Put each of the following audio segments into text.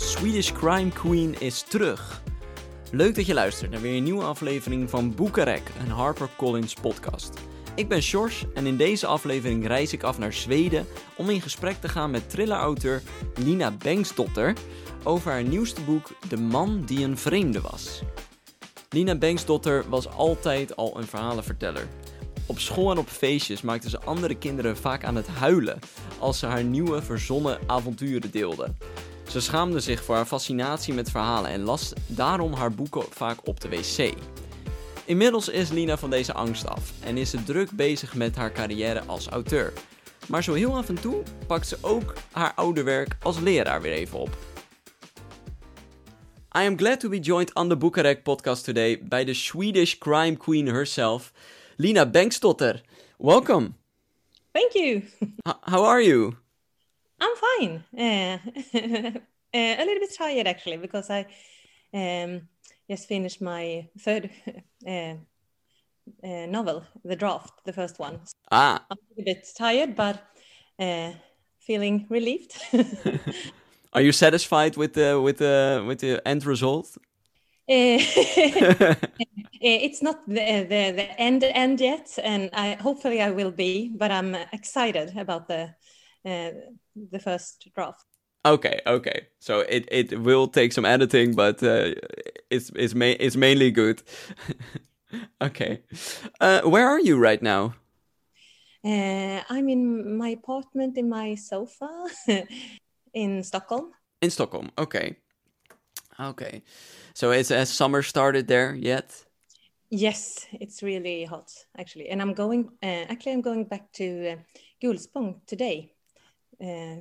Swedish Crime Queen is terug. Leuk dat je luistert naar weer een nieuwe aflevering van Boekarek, een HarperCollins podcast. Ik ben Sjors en in deze aflevering reis ik af naar Zweden om in gesprek te gaan met thrillerauteur Lina Bengtsdotter over haar nieuwste boek De man die een vreemde was. Lina Bengtsdotter was altijd al een verhalenverteller. Op school en op feestjes maakte ze andere kinderen vaak aan het huilen als ze haar nieuwe verzonnen avonturen deelde. Ze schaamde zich voor haar fascinatie met verhalen en las daarom haar boeken vaak op de wc. Inmiddels is Lina van deze angst af en is ze druk bezig met haar carrière als auteur. Maar zo heel af en toe pakt ze ook haar oude werk als leraar weer even op. I am glad to be joined on the Bukarek podcast today by the Swedish crime queen herself, Lina Bengtsdotter. Welcome. Thank you. H- how are you? I'm fine. Uh, a little bit tired actually because I um, just finished my third uh, uh, novel, the draft, the first one. Ah, I'm a bit tired, but uh, feeling relieved. are you satisfied with the with the with the end result? Uh, it's not the, the the end end yet, and I hopefully I will be, but I'm excited about the the first draft. Okay, okay. So it, it will take some editing, but uh, it's it's ma- it's mainly good. okay. Uh, where are you right now? Uh, I'm in my apartment in my sofa in Stockholm. In Stockholm. Okay. Okay. So it's has summer started there yet? Yes, it's really hot actually, and I'm going. Uh, actually, I'm going back to uh, Gullspång today uh,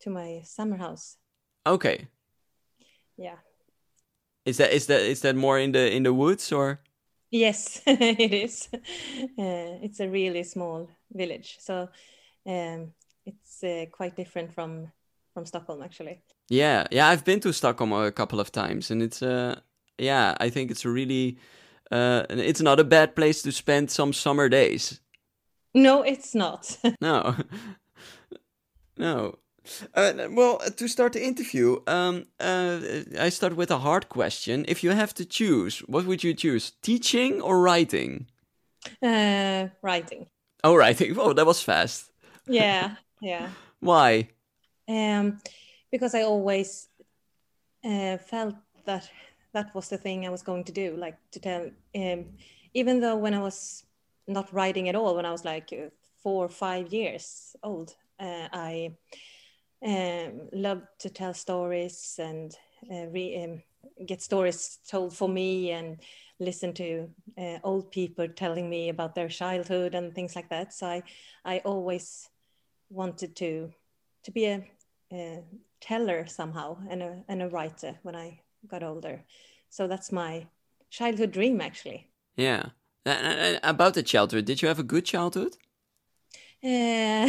to my summer house. Okay. Yeah. Is that is that is that more in the in the woods or? Yes, it is. Uh, it's a really small village, so um, it's uh, quite different from from Stockholm actually. Yeah, yeah. I've been to Stockholm a couple of times, and it's uh, yeah. I think it's a really, uh, it's not a bad place to spend some summer days. No, it's not. No, no. Uh, well, uh, to start the interview, um, uh, I start with a hard question. If you have to choose, what would you choose, teaching or writing? uh, writing. Oh, writing. Oh, that was fast. Yeah, yeah. Why? um, because I always uh, felt that that was the thing I was going to do, like to tell. Um, even though when I was not writing at all, when I was like uh, four or five years old, I um, loved to tell stories and uh, re- um, get stories told for me and listen to uh, old people telling me about their childhood and things like that. So I, I always wanted to to be a, a teller somehow and a, and a writer when I got older. So that's my childhood dream, actually. Yeah. Uh, uh, about the childhood, did you have a good childhood? Uh, uh,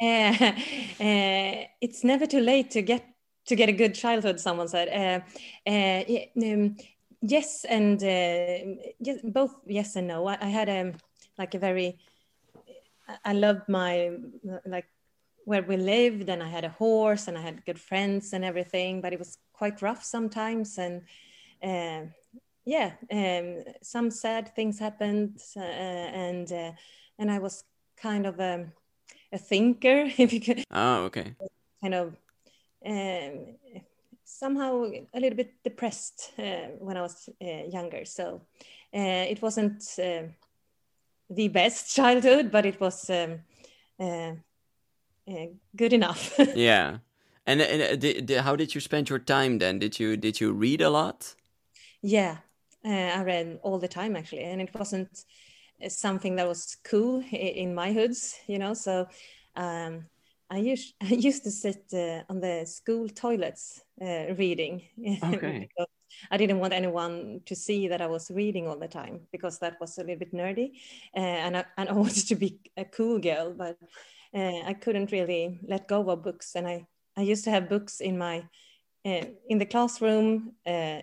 it's never too late to get to get a good childhood. Someone said, um, "Yes," and yes, both yes and no. I, I had a like a very. I- loved my like where we lived, and I had a horse, and I had good friends and everything. But it was quite rough sometimes, and yeah, um, some sad things happened, uh, and uh, and I was kind of a, a thinker, if you could Oh, okay. kind of um, somehow a little bit depressed uh, when I was uh, younger. So uh, it wasn't uh, the best childhood, but it was um, uh, uh, good enough. Yeah. And, and uh, di- di- how did you spend your time then? Did you did you read a lot? yeah, uh, I read all the time actually, and it wasn't uh, something that was cool in my hoods, you know. So um, I used I used to sit uh, on the school toilets uh, reading. Okay. because I didn't want anyone to see that I was reading all the time because that was a little bit nerdy, uh, and I, and I wanted to be a cool girl, but uh, I couldn't really let go of books, and I I used to have books in my uh, in the classroom. Uh,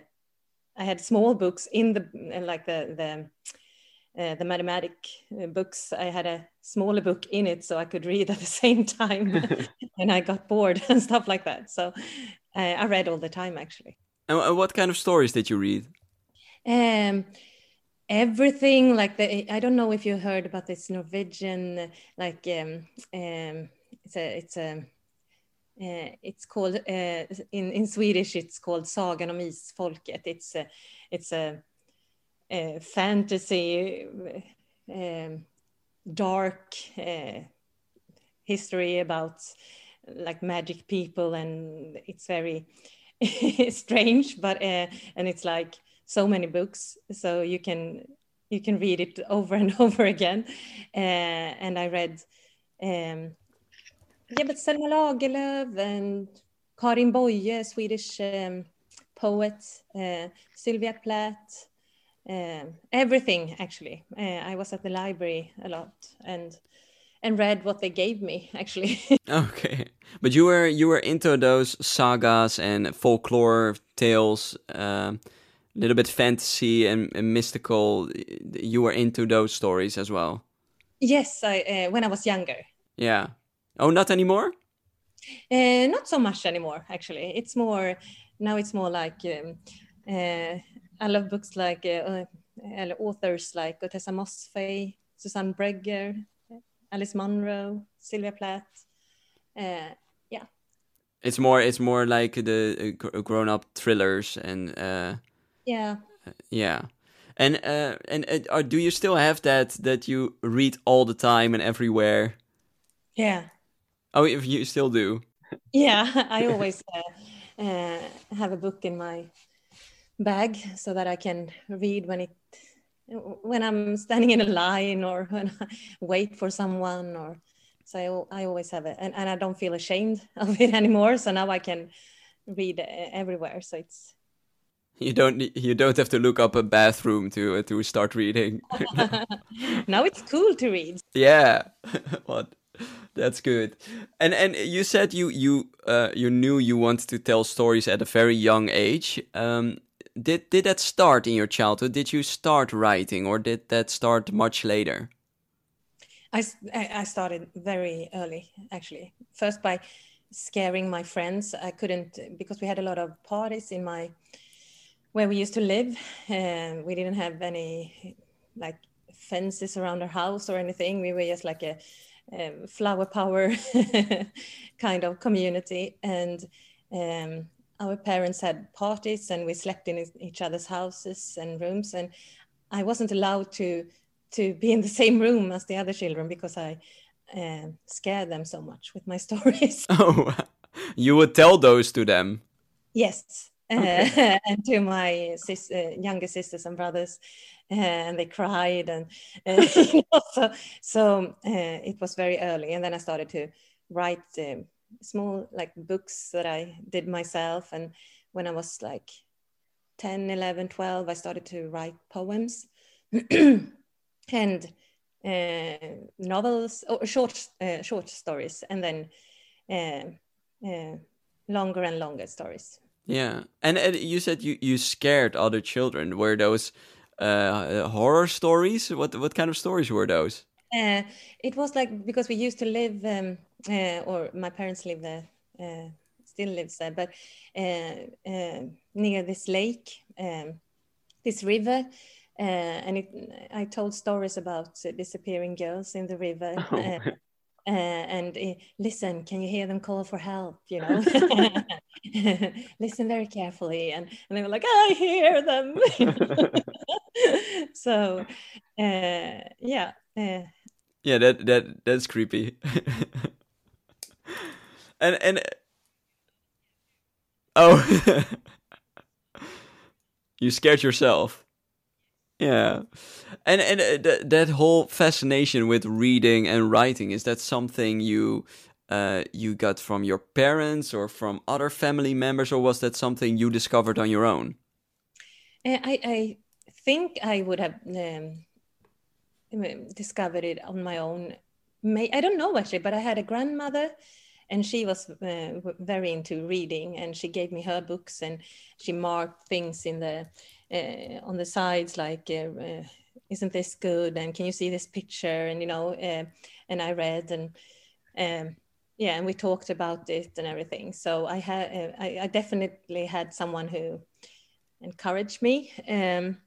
I had small books in the like the the uh, the mathematic uh, books. I had a smaller book in it so I could read at the same time, and I got bored and stuff like that. So I, I read all the time actually. And what kind of stories did you read? Um, everything like the I don't know if you heard about this Norwegian like um, um, it's a it's a uh, it's called uh, in in Swedish it's called Sagan om Isfolket. It's a, it's a, a fantasy um, dark uh, history about like magic people and it's very strange but uh, and it's like so many books so you can you can read it over and over again. Uh, and i read um, yeah but selma lagerlöf and karin boye swedish um, poet uh, sylvia plath um, everything actually. Uh, i was at the library a lot and and read what they gave me actually. Okay. But you were you were into those sagas and folklore tales a um, little bit fantasy and, and, mystical. You were into those stories as well? Yes i uh, when i was younger. Yeah. Oh not anymore? Uh, not so much anymore actually. It's more now it's more like um, uh, i love books like uh, uh, authors like Ottessa Moshfegh susanne breger Alice Munro, Sylvia Plath. Uh, yeah. It's more. It's more like the uh, grown-up thrillers and. Uh, yeah. yeah, and uh, and uh, do you still have that that you read all the time and everywhere? Yeah. Oh, if you still do. Yeah, I always uh, uh, have a book in my bag so that I can read when it when I'm standing in a line or when I wait for someone or so I, I always have it and, and I don't feel ashamed of it anymore. So now I can read everywhere. So it's you don't you don't have to look up a bathroom to uh, to start reading. now it's cool to read. Yeah, what? That's good. And and you said you you uh, you knew you wanted to tell stories at a very young age. Um, did did that start in your childhood? Did you start writing, or did that start much later? I I started very early, actually. First by scaring my friends. I couldn't because we had a lot of parties in my where we used to live, and we didn't have any like fences around our house or anything. We were just like a flower power kind of community, and um, our parents had parties and we slept in each other's houses and rooms and i wasn't allowed to to be in the same room as the other children because i uh, scared them so much with my stories. Oh you would tell those to them? Yes. Okay. uh, and to my sis, uh, younger sisters and brothers and they cried and you know, so, so uh, it was very early. And then i started to write um, small like books that I did myself. And when I was like 10, 11, 12, I started to write poems and uh, novels or short, uh, short stories, and then uh, uh longer and longer stories. Yeah, and, and you said you you scared other children. Were those uh, horror stories? What what kind of stories were those? Uh, it was like because we used to live, um, uh, or my parents live there, uh, still lives there, but uh, uh, near this lake, um, this river. Uh, and it, I told stories about disappearing girls in the river. Oh. and listen, can you hear them call for help? You know, listen very carefully, and, and they were like, I hear them. so, yeah, yeah, that that that's creepy. And and oh, you scared yourself. Yeah, and and uh, th- that whole fascination with reading and writing is that something you uh, you got from your parents or from other family members, or was that something you discovered on your own? Uh, I I think I would have um, discovered it on my own. May I don't know actually, but I had a grandmother, and she was uh, very into reading, and she gave me her books, and she marked things in the uh, on the sides like. Uh, uh isn't this good and can you see this picture and you know uh, and i read and um, yeah, and we talked about it and everything. So I had, uh, I, I, definitely had someone who encouraged me. Um,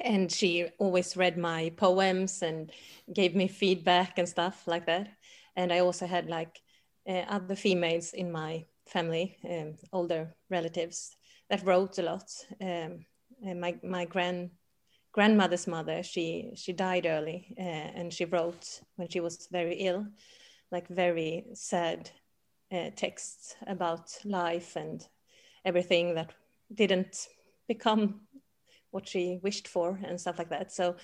and she always read my poems and gave me feedback and stuff like that. And I also had like uh, other females in my family, um, older relatives that wrote a lot. Um, my my grand grandmother's mother, she she died early, uh, and she wrote when she was very ill, like very sad uh, texts about life and everything that didn't become what she wished for and stuff like that. So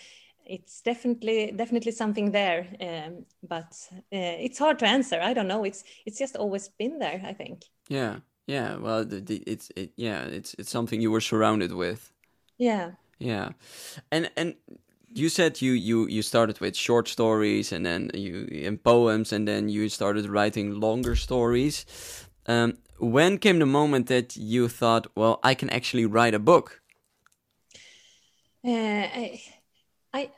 it's definitely definitely something there, um, but uh, it's hard to answer. I don't know. It's it's just always been there. I think. Yeah, yeah. Well, the, the, it's it, yeah, it's it's something you were surrounded with. Yeah. Yeah, and and you said you you you started with short stories and then you in poems and then you started writing longer stories. Um, when came the moment that you thought, well, I can actually write a book? Uh, I, I,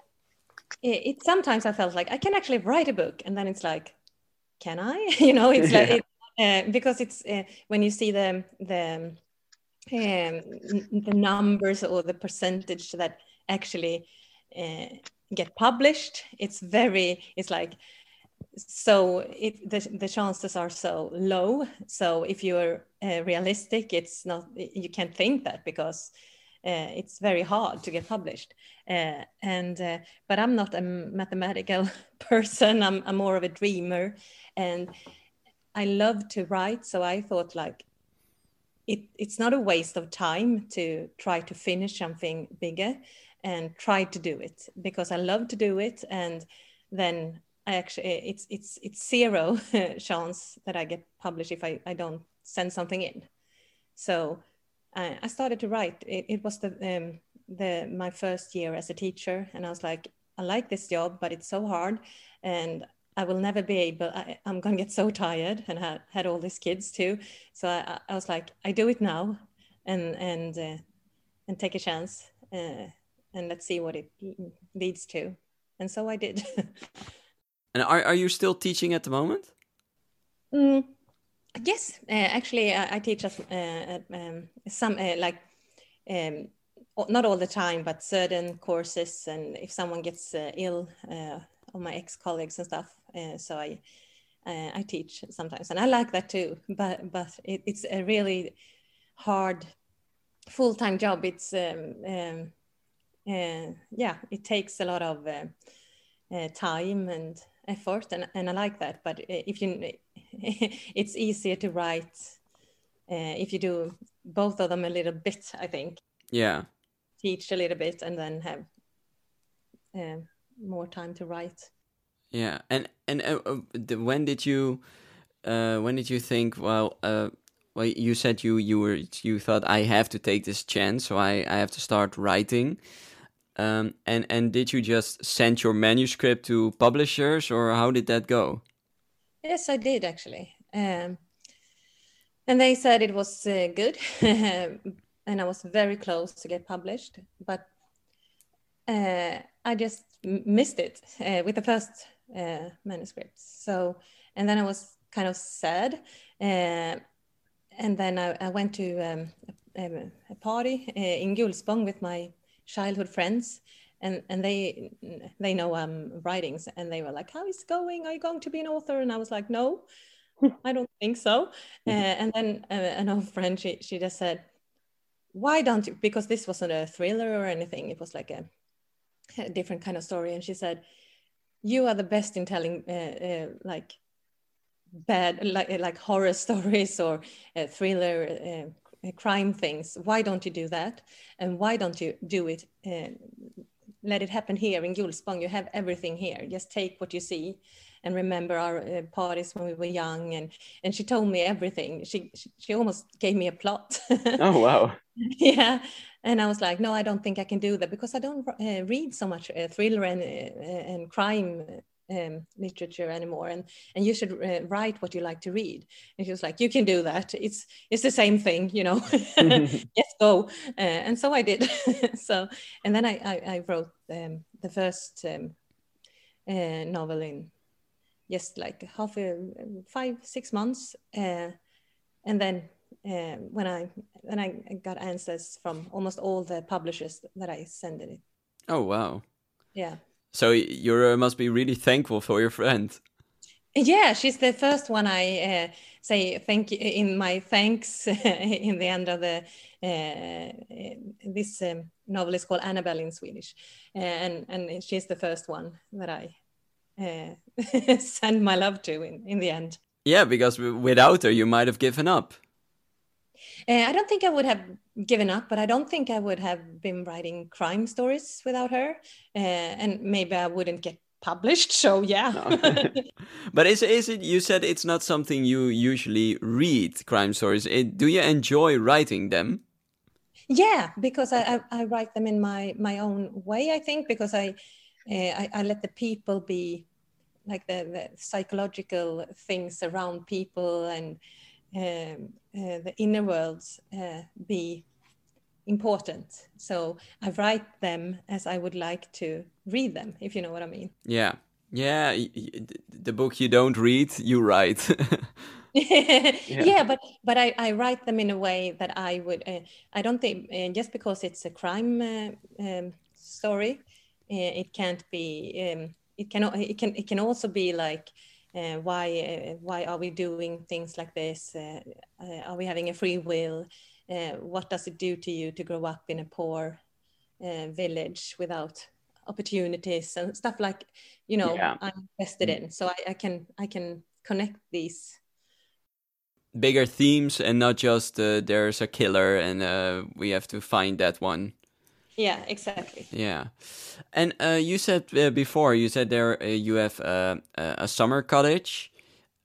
it, sometimes I felt like I can actually write a book, and then it's like, can I? you know, it's like it, uh, because it's uh, when you see the the um, the numbers or the percentage that actually uh, get published it's very it's like so it the, the chances are so low so if you're uh, realistic it's not you can't think that because uh, it's very hard to get published. Uh, and uh, but i'm not a mathematical person. I'm, I'm more of a dreamer. And i love to write. So i thought like it, it's not a waste of time to try to finish something bigger and try to do it because I love to do it. And then I actually it's it's it's zero chance that I get published if I, I don't send something in. So uh, I started to write. It, it was the um, the my first year as a teacher, and I was like, I like this job, but it's so hard, and I will never be able, I, am going to get so tired and had, had all these kids too. So I, I was like, I do it now and, and, uh, and take a chance uh, and let's see what it leads to. And so I did. and are, are you still teaching at the moment? Mm, yes, uh, actually, I, I teach us uh, um, some uh, like um, not all the time, but certain courses. And if someone gets uh, ill, of my ex colleagues and stuff, uh, so I uh, I teach sometimes, and I like that too. But but it, it's a really hard full time job. It's um, um, uh, yeah, it takes a lot of uh, uh, time and effort, and, and I like that. But if you, it's easier to write if you do both of them a little bit. I think. Yeah. Teach a little bit and then have more time to write. Yeah, and and uh, uh when did you uh, when did you think? Well, uh, well, you said you you were you thought I have to take this chance, so I I have to start writing. Um, and and did you just send your manuscript to publishers, or how did that go? Yes, I did actually. Um, and they said it was uh, good, and I was very close to get published, but uh, I just missed it uh, with the first uh, manuscripts. So, and then I was kind of sad. Uh, and then I, I went to um, a, a, party uh, in Gullspång with my childhood friends. And, and they they know I'm writing and they were like, how is it going? Are you going to be an author? And I was like, no, I don't think so. Uh, and then uh, an old friend, she, she just said, why don't you, because this wasn't a thriller or anything. It was like a, a different kind of story. And she said, you are the best in telling uh, uh, like bad like like horror stories or uh, thriller uh, crime things why don't you do that and why don't you do it uh, let it happen here in Gullspång you have everything here. Just take what you see and remember our uh, parties when we were young and and she told me everything. She she, she almost gave me a plot. Oh wow. Yeah. And I was like, no, I don't think I can do that because I don't uh, read so much uh, thriller and uh, and crime um, literature anymore. And and you should uh, write what you like to read. And she was like, you can do that. It's it's the same thing, you know. yes, go. Uh, and so I did. so and then I I, I wrote um, the first um, uh, novel in just like half a five six months uh, and then uh, when i when i got answers from almost all the publishers that i sent it oh wow yeah so you uh, must be really thankful for your friend yeah she's the first one i uh, say thank you in my thanks in the end of the uh, this um, novel is called annabelle in swedish uh, and and she's the first one that i uh, send my love to in, in the end. Yeah, because without her, you might have given up. Uh, I don't think I would have given up, but I don't think I would have been writing crime stories without her. Uh, and maybe I wouldn't get published. So yeah. but is is it? You said it's not something you usually read crime stories. It, do you enjoy writing them? Yeah, because I, I, I write them in my my own way. I think because I uh, I, I, let the people be like the, the psychological things around people and um, uh, the inner worlds uh, be important. So I write them as I would like to read them, if you know what I mean. Yeah. Yeah. The book you don't read, you write. yeah. yeah. but but I, I write them in a way that I would uh, I don't think just because it's a crime uh, um, story uh, it can't be um, it can it can it can also be like uh, why uh, why are we doing things like this? Uh, uh are we having a free will? Uh, what does it do to you to grow up in a poor uh, village without opportunities and stuff like you know yeah. i'm invested in? So I, I, can i can connect these. Bigger themes and not just uh, there's a killer and uh, we have to find that one yeah, exactly. Yeah, and uh, you said uh, before you said there uh, you have uh, a summer cottage.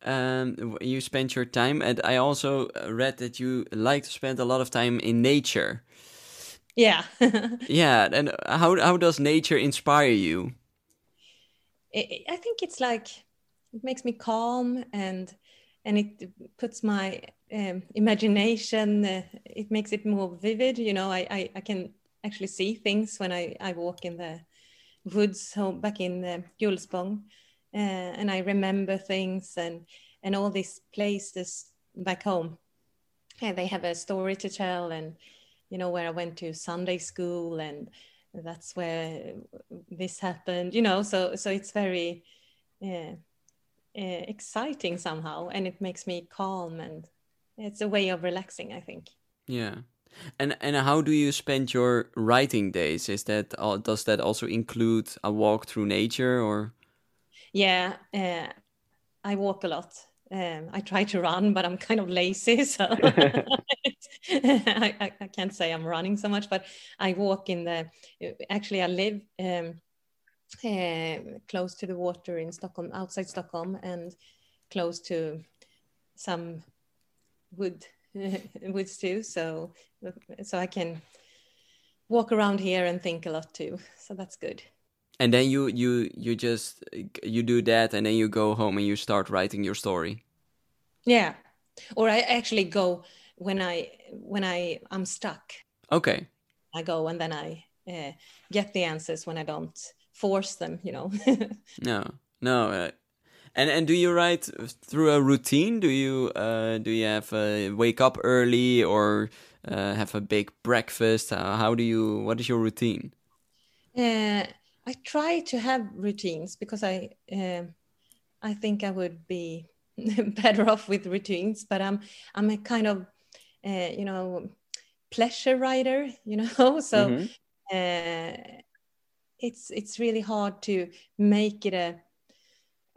Um, you spend your time, and I also uh, read that you like to spend a lot of time in nature. Yeah. yeah, and how how does nature inspire you? I think it's like it makes me calm and and it puts my um, imagination. Uh, it makes it more vivid. You know, I, I I can actually see things when I, I walk in the woods home back in uh, Gullspång. Uh, and I remember things and, and all these places back home. And they have a story to tell and, you know, where I went to Sunday school and that's where this happened, you know, so, so it's very uh, uh, exciting somehow and it makes me calm and it's a way of relaxing, I think. Yeah. And and how do you spend your writing days? Is that does that also include a walk through nature or? Yeah, uh, I walk a lot. Um, I try to run, but I'm kind of lazy, so I, I, can't say I'm running so much. But I walk in the. Actually, I live um, uh, close to the water in Stockholm, outside Stockholm, and close to some wood woods too. So so I can walk around here and think a lot too. So that's good. And then you you you just you do that, and then you go home and you start writing your story. Yeah, or I actually go when I when I I'm stuck. Okay. I go and then I uh, get the answers when I don't force them. You know. no, no. Uh, and and do you write through a routine? Do you uh, do you have a wake up early or uh, have a big breakfast? Uh, how do you? What is your routine? Uh, I try to have routines because I um, I think I would be better off with routines. But I'm I'm a kind of uh, you know pleasure writer, you know, so. Mm -hmm. it's it's really hard to make it a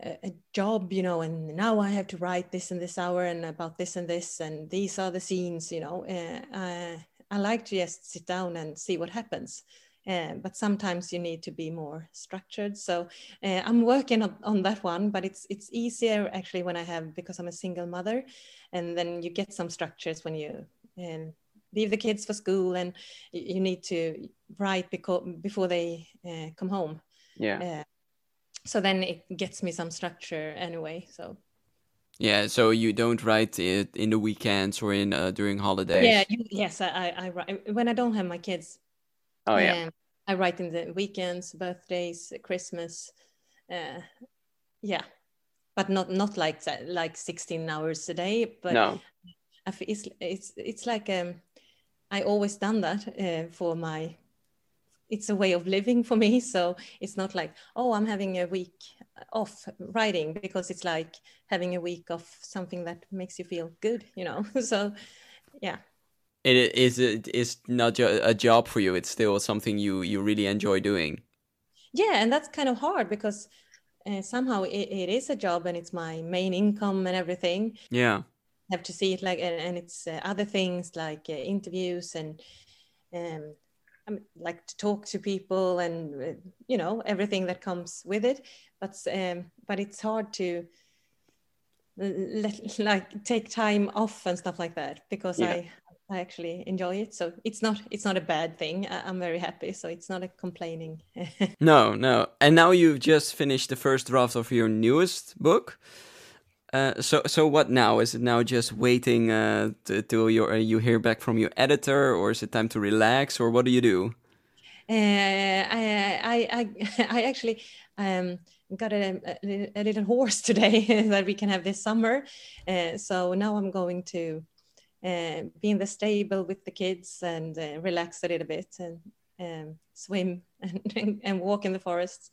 a job you know and now i have to write this in this hour and about this and this and these are the scenes you know uh, i like to just sit down and see what happens. Uh, but sometimes you need to be more structured. So uh, i'm working on, on, that one but it's it's easier actually when i have because i'm a single mother and then you get some structures when you um, leave the kids for school and you need to write because, before they uh, come home. Yeah so then it gets me some structure anyway so yeah so you don't write it in the weekends or in uh, during holidays yeah you, yes I, I, I write when i don't have my kids oh yeah um, i write in the weekends birthdays christmas uh, yeah but not not like that, like 16 hours a day. But no. it's it's it's like um, I always done that uh, for my. It's a way of living for me, so it's not like oh I'm having a week off writing because it's like having a week of something that makes you feel good, you know. so, yeah. It is it is not a job for you. It's still something you you really enjoy doing. Yeah, and that's kind of hard because uh, somehow it, it is a job and it's my main income and everything. Yeah have to see it like and, and it's uh, other things like uh, interviews and um, I mean, like to talk to people and uh, you know everything that comes with it. But um, but it's hard to let, like take time off and stuff like that because yeah. I I actually enjoy it. So it's not it's not a bad thing. I, I'm very happy. So it's not a complaining. No no. And now you've just finished the first draft of your newest book uh, so so what now? Is it now just waiting uh, till you uh, you hear back from your editor, or is it time to relax, or what do you do? Uh, I, I, I I actually um, got a, a, little horse today that we can have this summer. Uh, so now I'm going to uh, be in the stable with the kids and relax a little bit and um, swim and, and, walk in the forests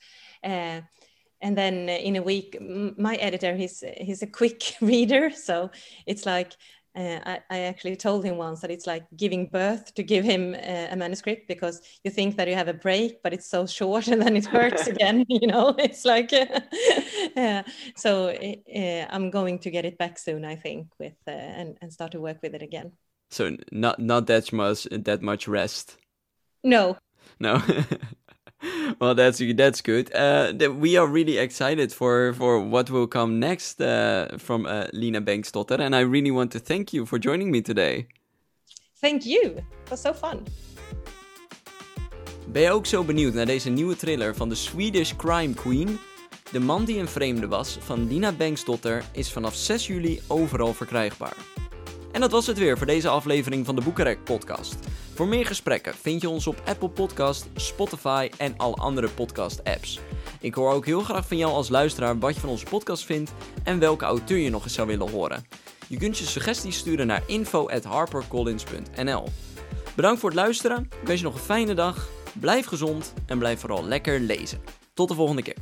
and then in a week my editor he's he's a quick reader so it's like uh, I, I, actually told him once that it's like giving birth to give him a, a, manuscript because you think that you have a break, but it's so short and then it hurts again. You know, it's like uh, so. Uh, I'm going to get it back soon, I think, with uh, and and start to work with it again. So not not that much that much rest. No. No. well, that's that's good. Uh, we are really excited for for what will come next uh, from uh, Lina Bengtsdotter, and I really want to thank you for joining me today. Thank you. It was so fun. Ben je ook zo benieuwd naar deze nieuwe thriller van de Swedish Crime Queen? De man die een vreemde was van Lina Bengtsdotter is vanaf 6 juli overal verkrijgbaar. En dat was het weer voor deze aflevering van de Boekenrek podcast. Voor meer gesprekken vind je ons op Apple Podcast, Spotify en alle andere podcast apps. Ik hoor ook heel graag van jou als luisteraar wat je van onze podcast vindt en welke auteur je nog eens zou willen horen. Je kunt je suggesties sturen naar info@harpercollins.nl. Bedankt voor het luisteren. Ik wens je nog een fijne dag. Blijf gezond en blijf vooral lekker lezen. Tot de volgende keer.